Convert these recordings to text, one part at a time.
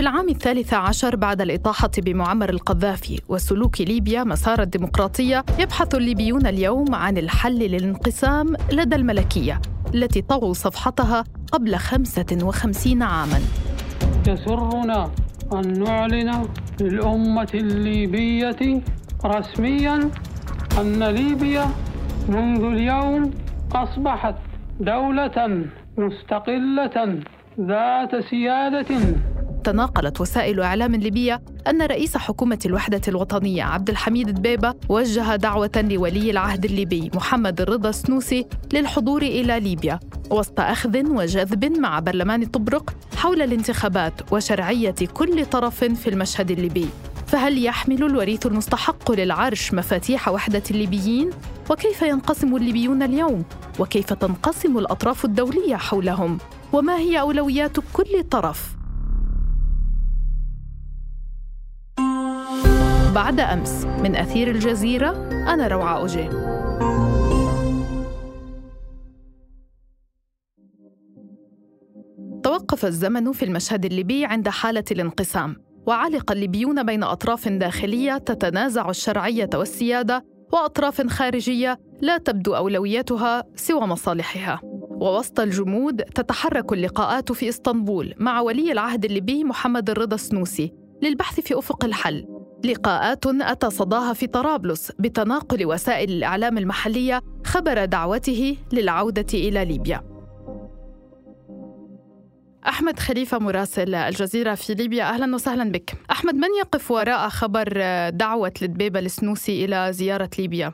في العام الثالث عشر بعد الإطاحة بمعمر القذافي وسلوك ليبيا مسار الديمقراطية يبحث الليبيون اليوم عن الحل للانقسام لدى الملكية التي طووا صفحتها قبل 55 عاماً. يسرنا أن نعلن للأمة الليبية رسميا أن ليبيا منذ اليوم أصبحت دولة مستقلة ذات سيادة تناقلت وسائل إعلام ليبية أن رئيس حكومة الوحدة الوطنية عبد الحميد دبيبة وجه دعوة لولي العهد الليبي محمد الرضا السنوسي للحضور إلى ليبيا وسط أخذ وجذب مع برلمان طبرق حول الانتخابات وشرعية كل طرف في المشهد الليبي فهل يحمل الوريث المستحق للعرش مفاتيح وحدة الليبيين؟ وكيف ينقسم الليبيون اليوم؟ وكيف تنقسم الأطراف الدولية حولهم؟ وما هي أولويات كل طرف؟ بعد أمس. من أثير الجزيرة أنا روعة أوجي. توقف الزمن في المشهد الليبي عند حالة الانقسام وعلق الليبيون بين أطراف داخلية تتنازع الشرعية والسيادة وأطراف خارجية لا تبدو أولوياتها سوى مصالحها. ووسط الجمود تتحرك اللقاءات في إسطنبول مع ولي العهد الليبي محمد الرضا السنوسي للبحث في أفق الحل. لقاءات صداها في طرابلس بتناقل وسائل الإعلام المحلية خبر دعوته للعودة إلى ليبيا. أحمد خليفة مراسل الجزيرة في ليبيا أهلا وسهلا بك. أحمد من يقف وراء خبر دعوة لدبيبة السنوسي إلى زيارة ليبيا؟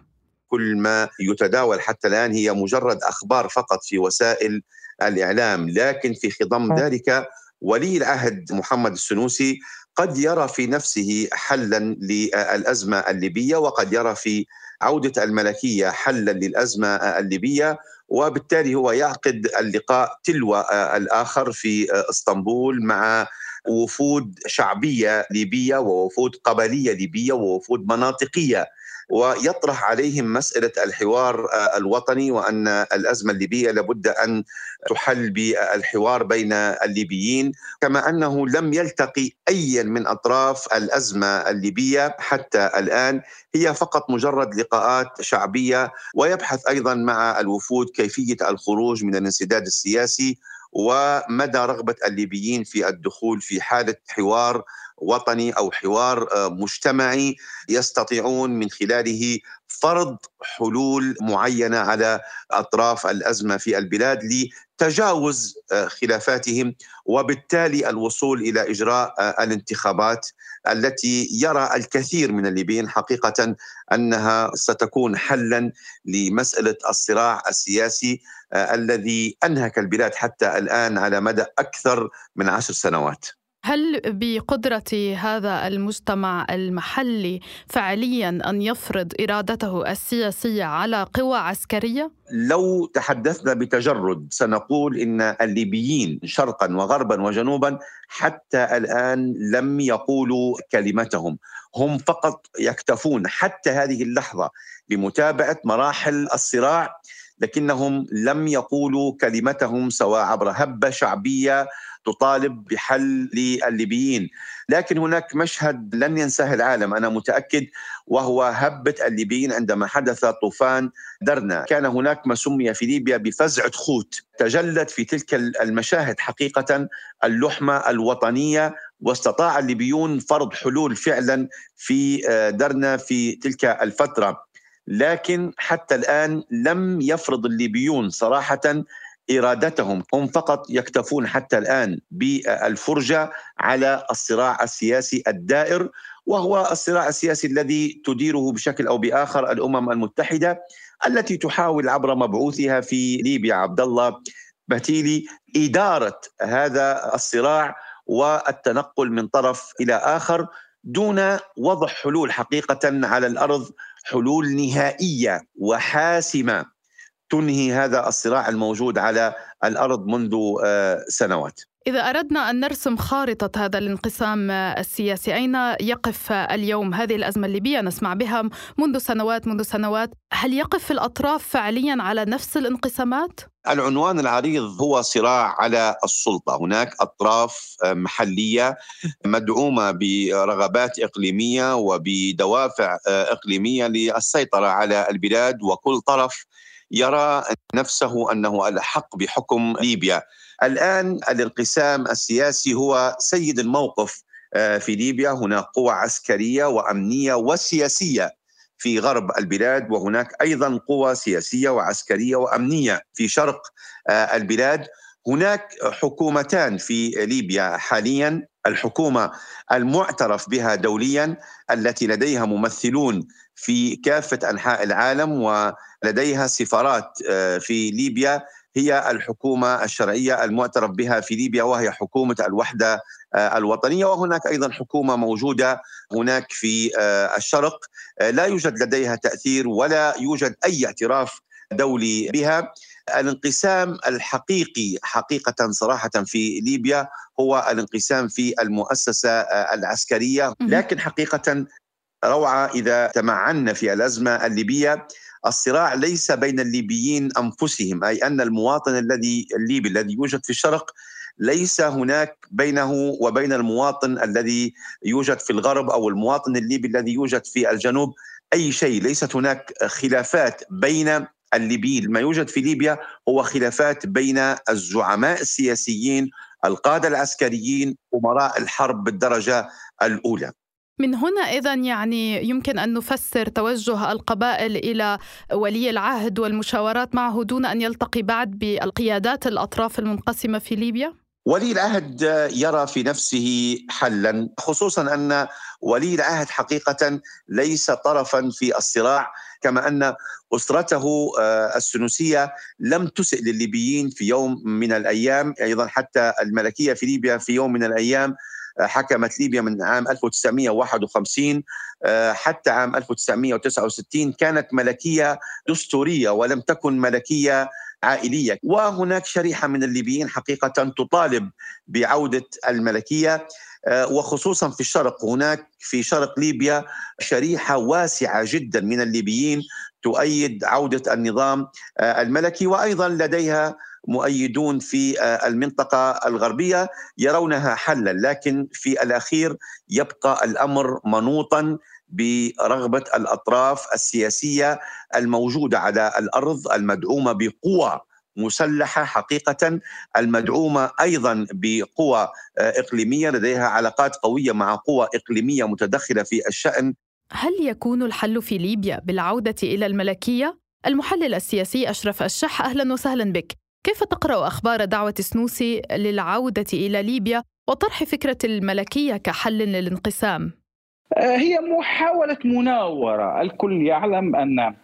كل ما يتداول حتى الآن هي مجرد أخبار فقط في وسائل الإعلام لكن في خضم ذلك ولي العهد محمد السنوسي قد يرى في نفسه حلا للأزمة الليبية وقد يرى في عودة الملكية حلا للأزمة الليبية وبالتالي هو يعقد اللقاء تلو الآخر في إسطنبول مع وفود شعبية ليبية ووفود قبلية ليبية ووفود مناطقية ويطرح عليهم مسألة الحوار آه، الوطني وأن الأزمة الليبية لابد أن تحل بالحوار بين الليبيين كما أنه لم يلتقي أي من أطراف الأزمة الليبية حتى الآن. هي فقط مجرد لقاءات شعبية ويبحث أيضا مع الوفود كيفية الخروج من الانسداد السياسي ومدى رغبة الليبيين في الدخول في حالة حوار وطني أو حوار آه، مجتمعي يستطيعون من خلاله فرض حلول معينة على أطراف الأزمة في البلاد لتجاوز آه، خلافاتهم وبالتالي الوصول إلى إجراء آه، الانتخابات التي يرى الكثير من الليبيين حقيقة أنها ستكون حلا لمسألة الصراع السياسي الذي أنهك البلاد حتى الآن على مدى أكثر من عشر سنوات. هل بقدرة هذا المجتمع المحلي فعليا أن يفرض إرادته السياسية على قوى عسكرية؟ لو تحدثنا بتجرد سنقول إن الليبيين شرقا وغربا وجنوبا حتى الآن لم يقولوا كلمتهم هم فقط يكتفون حتى هذه اللحظة بمتابعة مراحل الصراع لكنهم لم يقولوا كلمتهم سواء عبر هبة شعبية تطالب بحل للليبيين. لكن هناك مشهد لن ينساه العالم أنا متأكد وهو هبة الليبيين عندما حدث طوفان درنا. كان هناك ما سمي في ليبيا بفزعة خوت تجلت في تلك المشاهد حقيقة اللحمة الوطنية واستطاع الليبيون فرض حلول فعلا في آه، درنا في تلك الفترة. لكن حتى الآن لم يفرض الليبيون صراحة إرادتهم هم فقط يكتفون حتى الآن بالفرجة على الصراع السياسي الدائر وهو الصراع السياسي الذي تديره بشكل أو بآخر الأمم المتحدة التي تحاول عبر مبعوثها في ليبيا. عبد الله بتيلي إدارة هذا الصراع والتنقل من طرف إلى آخر دون وضع حلول حقيقة على الأرض حلول نهائية وحاسمة. تنهي هذا الصراع الموجود على الأرض منذ سنوات. إذا أردنا أن نرسم خارطة هذا الانقسام السياسي أين يقف اليوم هذه الأزمة الليبية نسمع بها منذ سنوات منذ سنوات هل يقف الأطراف فعليا على نفس الانقسامات؟ العنوان العريض هو صراع على السلطة هناك أطراف محلية مدعومة برغبات إقليمية وبدوافع إقليمية للسيطرة على البلاد وكل طرف يرى نفسه أنه الحق بحكم ليبيا. الآن الانقسام السياسي هو سيد الموقف آه، في ليبيا. هناك قوى عسكرية وأمنية وسياسية في غرب البلاد وهناك أيضا قوى سياسية وعسكرية وأمنية في شرق آه، البلاد. هناك حكومتان في ليبيا حاليا. الحكومة المعترف بها دوليا التي لديها ممثلون في كافة أنحاء العالم ولديها سفارات آه، في ليبيا. هي الحكومة الشرعية المعترف بها في ليبيا وهي حكومة الوحدة آه، الوطنية. وهناك أيضا حكومة موجودة هناك في آه، الشرق. لا يوجد لديها تأثير ولا يوجد أي اعتراف دولي بها. الانقسام الحقيقي حقيقة صراحة في ليبيا هو الانقسام في المؤسسة العسكرية. لكن حقيقة روعة إذا تمعنا في الأزمة الليبية. الصراع ليس بين الليبيين أنفسهم أي أن المواطن الذي الليبي الذي يوجد في الشرق ليس هناك بينه وبين المواطن الذي يوجد في الغرب أو المواطن الليبي الذي يوجد في الجنوب. أي شيء ليست هناك خلافات بين الليبيين ما يوجد في ليبيا هو خلافات بين الزعماء السياسيين القادة العسكريين أمراء الحرب بالدرجة الأولى. من هنا إذا يعني يمكن أن نفسر توجه القبائل إلى ولي العهد والمشاورات معه دون أن يلتقي بعد بالقيادات الأطراف المنقسمة في ليبيا؟ ولي العهد يرى في نفسه حلا خصوصا أن ولي العهد حقيقة ليس طرفا في الصراع كما أن أسرته آه، السنوسية لم تسئ للليبيين في يوم من الأيام أيضا حتى الملكية في ليبيا في يوم من الأيام حكمت ليبيا من عام 1951 آه، حتى عام 1969 كانت ملكية دستورية ولم تكن ملكية عائلية. وهناك شريحة من الليبيين حقيقة تطالب بعودة الملكية آه، وخصوصا في الشرق. هناك في شرق ليبيا شريحة واسعة جدا من الليبيين تؤيد عودة النظام آه، الملكي وأيضا لديها مؤيدون في آه، المنطقة الغربية يرونها حلا لكن في الأخير يبقى الأمر منوطا برغبة الأطراف السياسية الموجودة على الأرض المدعومة بقوى مسلحة حقيقة المدعومة أيضا بقوى آه، إقليمية لديها علاقات قوية مع قوى إقليمية متدخلة في الشأن هل يكون الحل في ليبيا بالعودة إلى الملكية؟ المحلل السياسي أشرف الشح أهلا وسهلا بك. كيف تقرأ أخبار دعوة سنوسي للعودة إلى ليبيا وطرح فكرة الملكية كحل للانقسام؟ آه، هي محاولة مناورة، الكل يعلم أن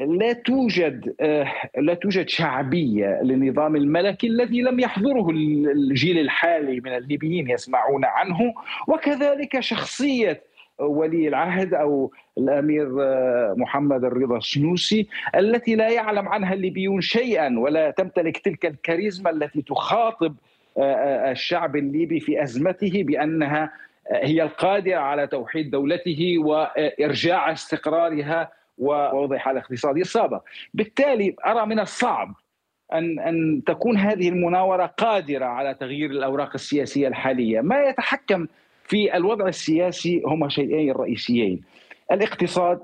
لا توجد آه، لا توجد شعبية للنظام الملكي الذي لم يحضره الجيل الحالي من الليبيين يسمعون عنه وكذلك شخصية ولي العهد أو الأمير آه، محمد الرضا السنوسي التي لا يعلم عنها الليبيون شيئا ولا تمتلك تلك الكاريزما التي تخاطب الشعب الليبي في أزمته بأنها هي القادرة على توحيد دولته وإرجاع استقرارها ووضع حاله اقتصاديه صعبه، بالتالي أرى من الصعب أن أن تكون هذه المناورة قادرة على تغيير الأوراق السياسية الحالية، ما يتحكم في الوضع السياسي هما شيئين رئيسيين. الاقتصاد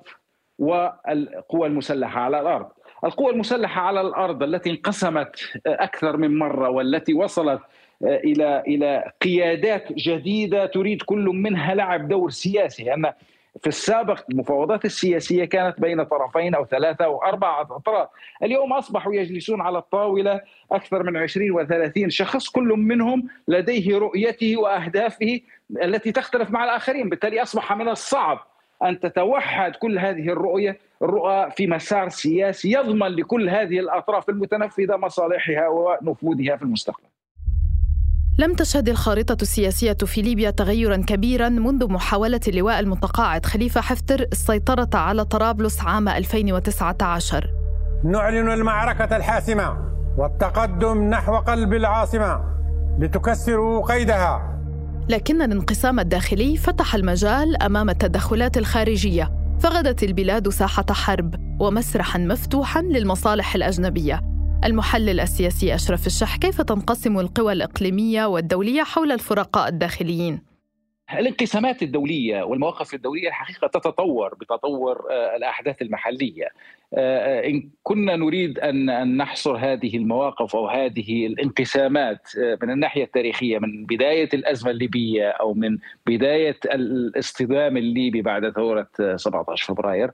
والقوى المسلحة على الأرض. القوى المسلحة على الأرض التي انقسمت أكثر من مرة والتي وصلت إلى إلى قيادات جديدة تريد كل منها لعب دور سياسي. ان في السابق المفاوضات السياسية كانت بين طرفين أو ثلاثة أو أربعة أطراف، اليوم أصبحوا يجلسون على الطاولة أكثر من 20 و30 شخص كل منهم لديه رؤيته وأهدافه التي تختلف مع الآخرين، بالتالي أصبح من الصعب أن تتوحد كل هذه الرؤية الرؤى في مسار سياسي يضمن لكل هذه الأطراف المتنفذة مصالحها ونفوذها في المستقبل. لم تشهد الخارطة السياسية في ليبيا تغيرا كبيرا منذ محاولة اللواء المتقاعد خليفة حفتر السيطرة على طرابلس عام 2019 نعلن المعركة الحاسمة والتقدم نحو قلب العاصمة لتكسروا قيدها لكن الانقسام الداخلي فتح المجال أمام التدخلات الخارجية فغدت البلاد ساحة حرب ومسرحا مفتوحا للمصالح الأجنبية. المحلل السياسي أشرف الشح كيف تنقسم القوى الإقليمية والدولية حول الفرقاء الداخليين؟ الانقسامات الدولية والمواقف الدولية الحقيقة تتطور بتطور آه، الأحداث آه، آه، إن كنا نريد ان نحصر هذه المواقف أو هذه الانقسامات من الناحية التاريخية من بداية الأزمة الليبية أو من بداية الاصطدام الليبي بعد ثورة 17 فبراير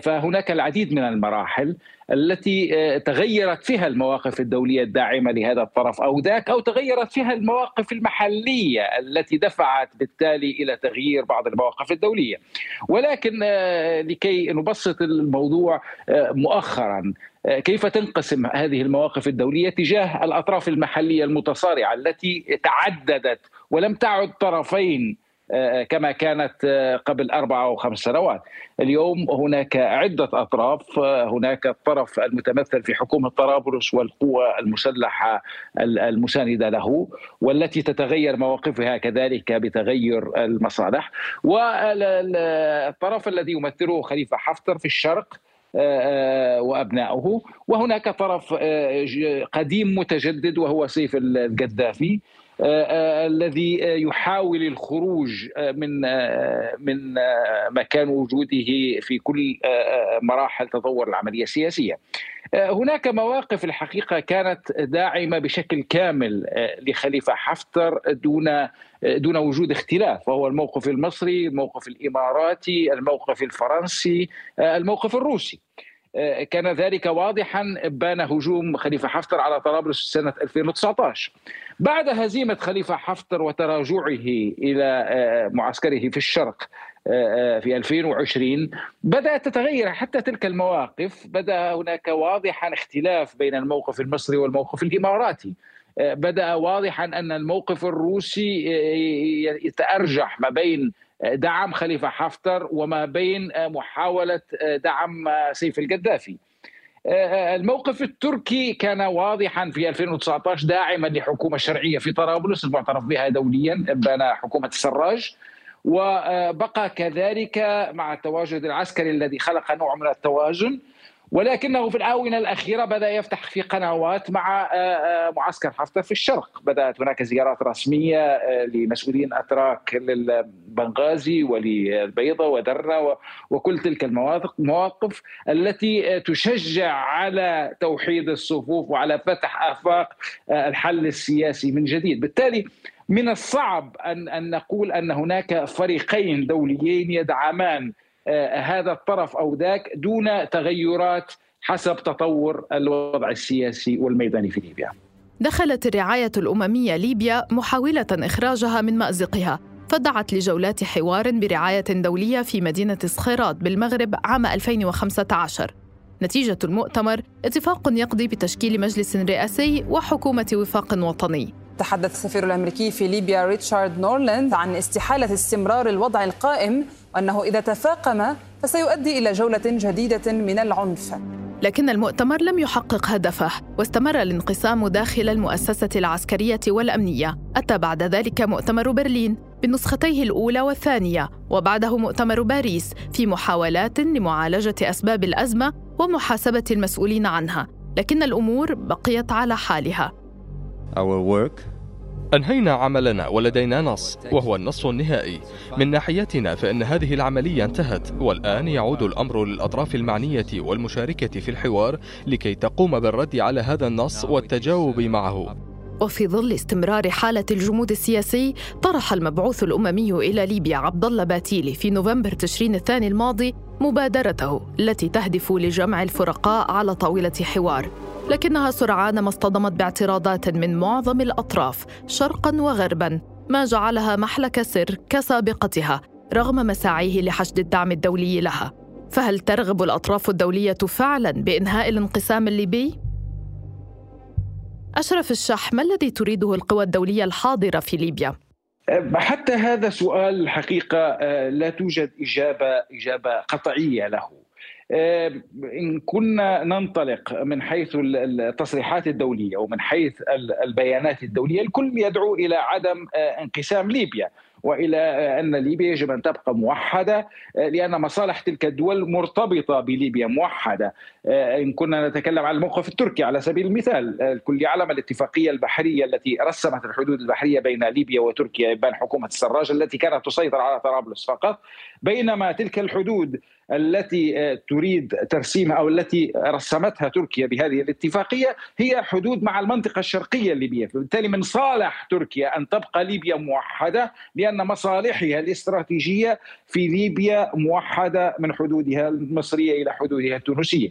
فهناك العديد من المراحل التي تغيرت فيها المواقف الدولية الداعمة لهذا الطرف أو ذاك أو تغيرت فيها المواقف المحلية التي دفعت بالتالي إلى تغيير بعض المواقف الدولية. ولكن آه، لكي نبسط الموضوع آه، مؤخرا. آه، كيف تنقسم هذه المواقف الدولية تجاه الأطراف المحلية المتصارعة التي تعددت ولم تعد طرفين آه، كما كانت آه، قبل أربع أو خمس سنوات؟ اليوم هناك عدة أطراف آه، هناك الطرف المتمثل في حكومة طرابلس والقوى المسلحة المساندة له والتي تتغير مواقفها كذلك بتغير المصالح. والطرف الذي يمثله خليفة حفتر في الشرق وأبنائه وهناك طرف قديم متجدد وهو سيف القذافي آه، آه، الذي يحاول الخروج آه، من من مكان وجوده في كل مراحل تطور العملية السياسية. هناك مواقف الحقيقة كانت داعمة بشكل كامل لخليفة حفتر دون دون وجود اختلاف وهو الموقف المصري، الموقف الإماراتي، الموقف الفرنسي، الموقف الروسي. كان ذلك واضحا بان هجوم خليفة حفتر على طرابلس سنة 2019 بعد هزيمة خليفة حفتر وتراجعه إلى آه، معسكره في الشرق آه، آه، في 2020 بدأت تتغير حتى تلك المواقف بدأ هناك واضحا اختلاف بين الموقف المصري والموقف الإماراتي. بدأ واضحا أن الموقف الروسي يتأرجح ما بين دعم خليفة حفتر وما بين محاولة دعم سيف القذافي. الموقف التركي كان واضحا في 2019 داعما لحكومة شرعية في طرابلس المعترف بها دوليا بان حكومة السراج. وبقى كذلك مع التواجد العسكري الذي خلق نوع من التوازن ولكنه في الآونة الأخيرة بدأ يفتح في قنوات مع آه، آه، معسكر حفتر في الشرق. بدأت هناك زيارات رسمية آه، لمسؤولين أتراك للبنغازي وللبيضة ودرة وكل تلك المواقف التي تشجع على توحيد الصفوف وعلى فتح آفاق الحل السياسي من جديد. بالتالي من الصعب أن, أن نقول أن هناك فريقين دوليين يدعمان هذا الطرف أو ذاك دون تغيرات حسب تطور الوضع السياسي والميداني في ليبيا. دخلت الرعاية الأممية ليبيا محاولة إخراجها من مأزقها فدعت لجولات حوار برعاية دولية في مدينة صخيرات بالمغرب عام 2015 نتيجة المؤتمر اتفاق يقضي بتشكيل مجلس رئاسي وحكومة وفاق وطني تحدث السفير الأمريكي في ليبيا ريتشارد نورلاند عن استحالة استمرار الوضع القائم وأنه إذا تفاقم فسيؤدي إلى جولة جديدة من العنف. لكن المؤتمر لم يحقق هدفه واستمر الانقسام داخل المؤسسة العسكرية والأمنية. أتى بعد ذلك مؤتمر برلين بنسختيه الأولى والثانية وبعده مؤتمر باريس في محاولات لمعالجة أسباب الأزمة ومحاسبة المسؤولين عنها. لكن الأمور بقيت على حالها. Our work أنهينا عملنا ولدينا نص وهو النص النهائي. من ناحيتنا فإن هذه العملية انتهت والآن يعود الأمر للأطراف المعنية والمشاركة في الحوار لكي تقوم بالرد على هذا النص والتجاوب معه. وفي ظل استمرار حالة الجمود السياسي طرح المبعوث الأممي إلى ليبيا عبد الله باتيلي في نوفمبر تشرين الثاني الماضي مبادرته التي تهدف لجمع الفرقاء على طاولة حوار. لكنها سرعان ما اصطدمت باعتراضات من معظم الأطراف شرقا وغربا ما جعلها محلك سر كسابقتها رغم مساعيه لحشد الدعم الدولي لها فهل ترغب الأطراف الدولية فعلا بإنهاء الانقسام الليبي؟ أشرف الشح ما الذي تريده القوى الدولية الحاضرة في ليبيا؟ حتى هذا سؤال الحقيقة لا توجد إجابة إجابة قطعية له إن كنا ننطلق من حيث التصريحات الدولية ومن حيث البيانات الدولية الكل يدعو إلى عدم انقسام ليبيا وإلى أن ليبيا يجب أن تبقى موحدة لأن مصالح تلك الدول مرتبطة بليبيا موحدة. إن كنا نتكلم عن الموقف التركي على سبيل المثال الكل يعلم الاتفاقية البحرية التي رسمت الحدود البحرية بين ليبيا وتركيا ابان حكومة السراج التي كانت تسيطر على طرابلس فقط. بينما تلك الحدود التي تريد ترسيمها أو التي رسمتها تركيا بهذه الاتفاقية هي حدود مع المنطقة الشرقية الليبية، فبالتالي من صالح تركيا أن تبقى ليبيا موحدة لأن مصالحها الاستراتيجية في ليبيا موحدة من حدودها المصرية إلى حدودها التونسية.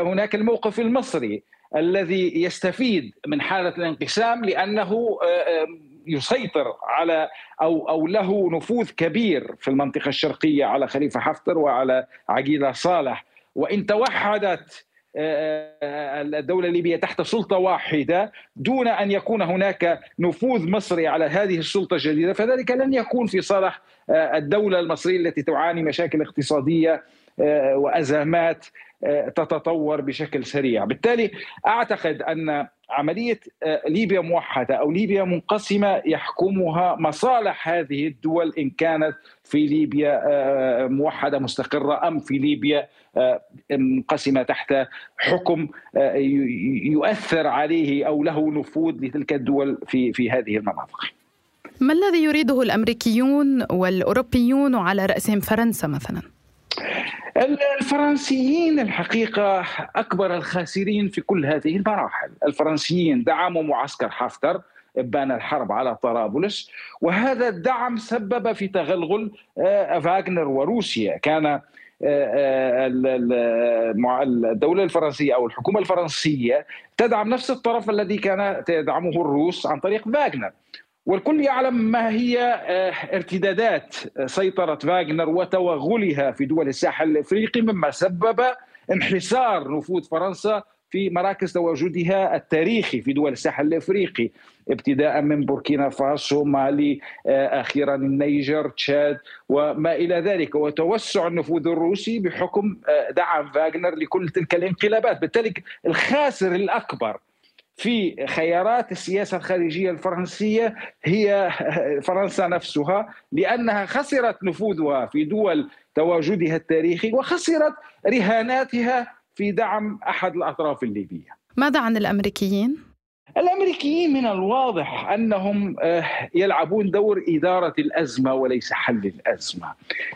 هناك الموقف المصري الذي يستفيد من حالة الانقسام لأنه يسيطر على أو أو له نفوذ كبير في المنطقة الشرقية على خليفة حفتر وعلى عقيله صالح. وإن توحدت الدولة الليبية تحت سلطة واحدة دون أن يكون هناك نفوذ مصري على هذه السلطة الجديدة فذلك لن يكون في صالح الدولة المصرية التي تعاني مشاكل اقتصادية وأزمات. تتطور بشكل سريع بالتالي أعتقد أن عملية ليبيا موحدة أو ليبيا منقسمة يحكمها مصالح هذه الدول إن كانت في ليبيا موحدة مستقرة أم في ليبيا منقسمة تحت حكم يؤثر عليه أو له نفوذ لتلك الدول في في هذه المناطق ما الذي يريده الأمريكيون والأوروبيون وعلى رأسهم فرنسا مثلاً؟ الفرنسيين الحقيقة أكبر الخاسرين في كل هذه المراحل. الفرنسيين دعموا معسكر حفتر إبان الحرب على طرابلس وهذا الدعم سبب في تغلغل فاغنر وروسيا. كان الدولة الفرنسية أو الحكومة الفرنسية تدعم نفس الطرف الذي كان تدعمه الروس عن طريق فاغنر. والكل يعلم ما هي ارتدادات سيطرة فاغنر وتوغلها في دول الساحل الإفريقي مما سبب انحسار نفوذ فرنسا في مراكز تواجدها التاريخي في دول الساحل الإفريقي ابتداء من بوركينا فاسو مالي أخيرا النيجر تشاد وما إلى ذلك. وتوسع النفوذ الروسي بحكم دعم فاغنر لكل تلك الانقلابات بالتالي الخاسر الأكبر في خيارات السياسة الخارجية الفرنسية هي فرنسا نفسها لأنها خسرت نفوذها في دول تواجدها التاريخي وخسرت رهاناتها في دعم أحد الأطراف الليبية. ماذا عن الأمريكيين؟ الأمريكيين من الواضح أنهم يلعبون دور إدارة الأزمة وليس حل الأزمة.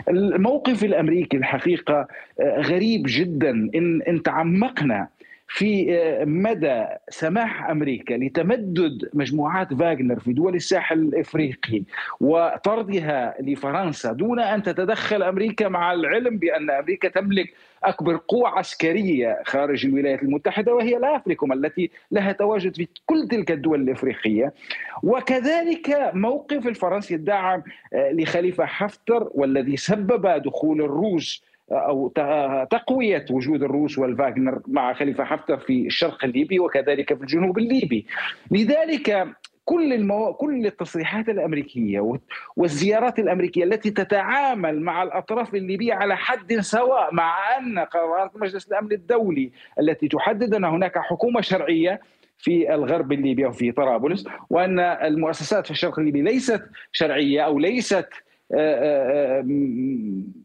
الموقف الأمريكي الحقيقة غريب جدا إن إن تعمقنا في مدى سماح أمريكا لتمدد مجموعات فاغنر في دول الساحل الإفريقي وطردها لفرنسا دون أن تتدخل أمريكا مع العلم بأن أمريكا تملك أكبر قوة عسكرية خارج الولايات المتحدة وهي الأفريكوم التي لها تواجد في كل تلك الدول الإفريقية. وكذلك موقف الفرنسي الداعم لخليفة حفتر والذي سبب دخول الروس أو تقوية وجود الروس والفاغنر مع خليفة حفتر في الشرق الليبي وكذلك في الجنوب الليبي. لذلك كل المو... كل التصريحات الأمريكية والزيارات الأمريكية التي تتعامل مع الأطراف الليبية على حد سواء مع أن قرارات مجلس الأمن الدولي التي تحدد أن هناك حكومة شرعية في الغرب الليبي وفي طرابلس وأن المؤسسات في الشرق الليبي ليست شرعية أو ليست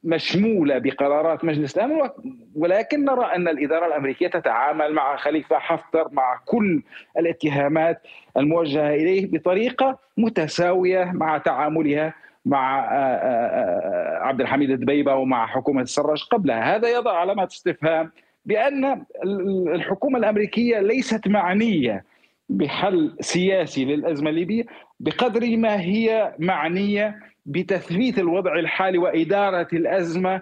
مشمولة بقرارات مجلس الأمن ولكن نرى أن الإدارة الأمريكية تتعامل مع خليفة حفتر مع كل الاتهامات الموجهة إليه بطريقة متساوية مع تعاملها مع عبد الحميد الدبيبة ومع حكومة السراج قبلها. هذا يضع علامات استفهام بأن الحكومة الأمريكية ليست معنية بحل سياسي للأزمة الليبية بقدر ما هي معنية بتثبيت الوضع الحالي وإدارة الأزمة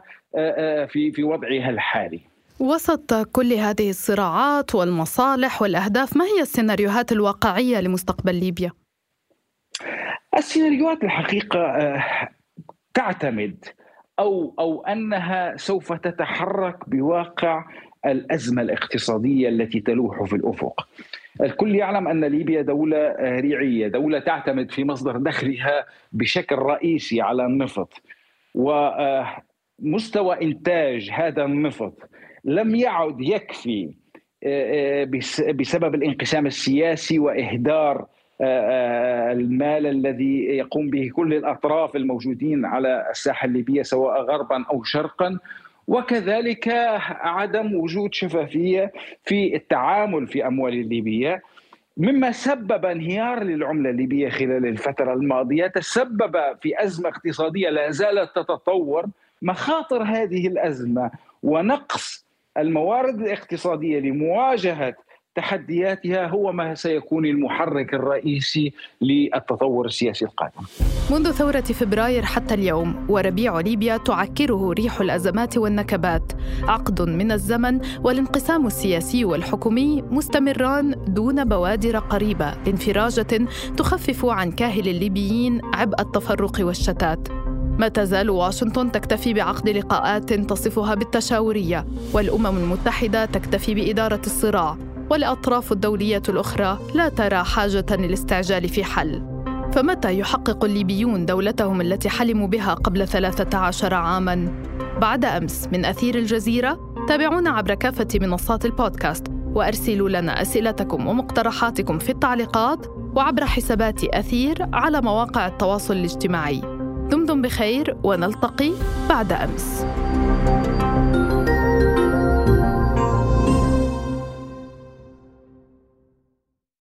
في في وضعها الحالي. وسط كل هذه الصراعات والمصالح والأهداف، ما هي السيناريوهات الواقعية لمستقبل ليبيا؟ السيناريوهات الحقيقة تعتمد أو أو أنها سوف تتحرك بواقع الأزمة الاقتصادية التي تلوح في الأفق. الكل يعلم أن ليبيا دولة ريعية، دولة تعتمد في مصدر دخلها بشكل رئيسي على النفط. و مستوى إنتاج هذا النفط لم يعد يكفي بسبب الانقسام السياسي وإهدار المال الذي يقوم به كل الأطراف الموجودين على الساحة الليبية سواء غربا أو شرقا وكذلك عدم وجود شفافية في التعامل في أموال الليبية. مما سبب انهيار للعملة الليبية خلال الفترة الماضية تسبب في أزمة اقتصادية لا زالت تتطور. مخاطر هذه الأزمة ونقص الموارد الاقتصادية لمواجهة تحدياتها هو ما سيكون المحرك الرئيسي للتطور السياسي القادم. منذ ثورة فبراير حتى اليوم وربيع ليبيا تعكره ريح الأزمات والنكبات، عقد من الزمن والانقسام السياسي والحكومي مستمران دون بوادر قريبة لانفراجة تخفف عن كاهل الليبيين عبء التفرق والشتات. ما تزال واشنطن تكتفي بعقد لقاءات تصفها بالتشاورية والأمم المتحدة تكتفي بإدارة الصراع والأطراف الدولية الأخرى لا ترى حاجة للاستعجال في حل. فمتى يحقق الليبيون دولتهم التي حلموا بها قبل 13 عاما؟ بعد أمس من أثير الجزيرة تابعونا عبر كافة منصات البودكاست وأرسلوا لنا أسئلتكم ومقترحاتكم في التعليقات وعبر حسابات أثير على مواقع التواصل الاجتماعي. دمتم بخير ونلتقي بعد أمس.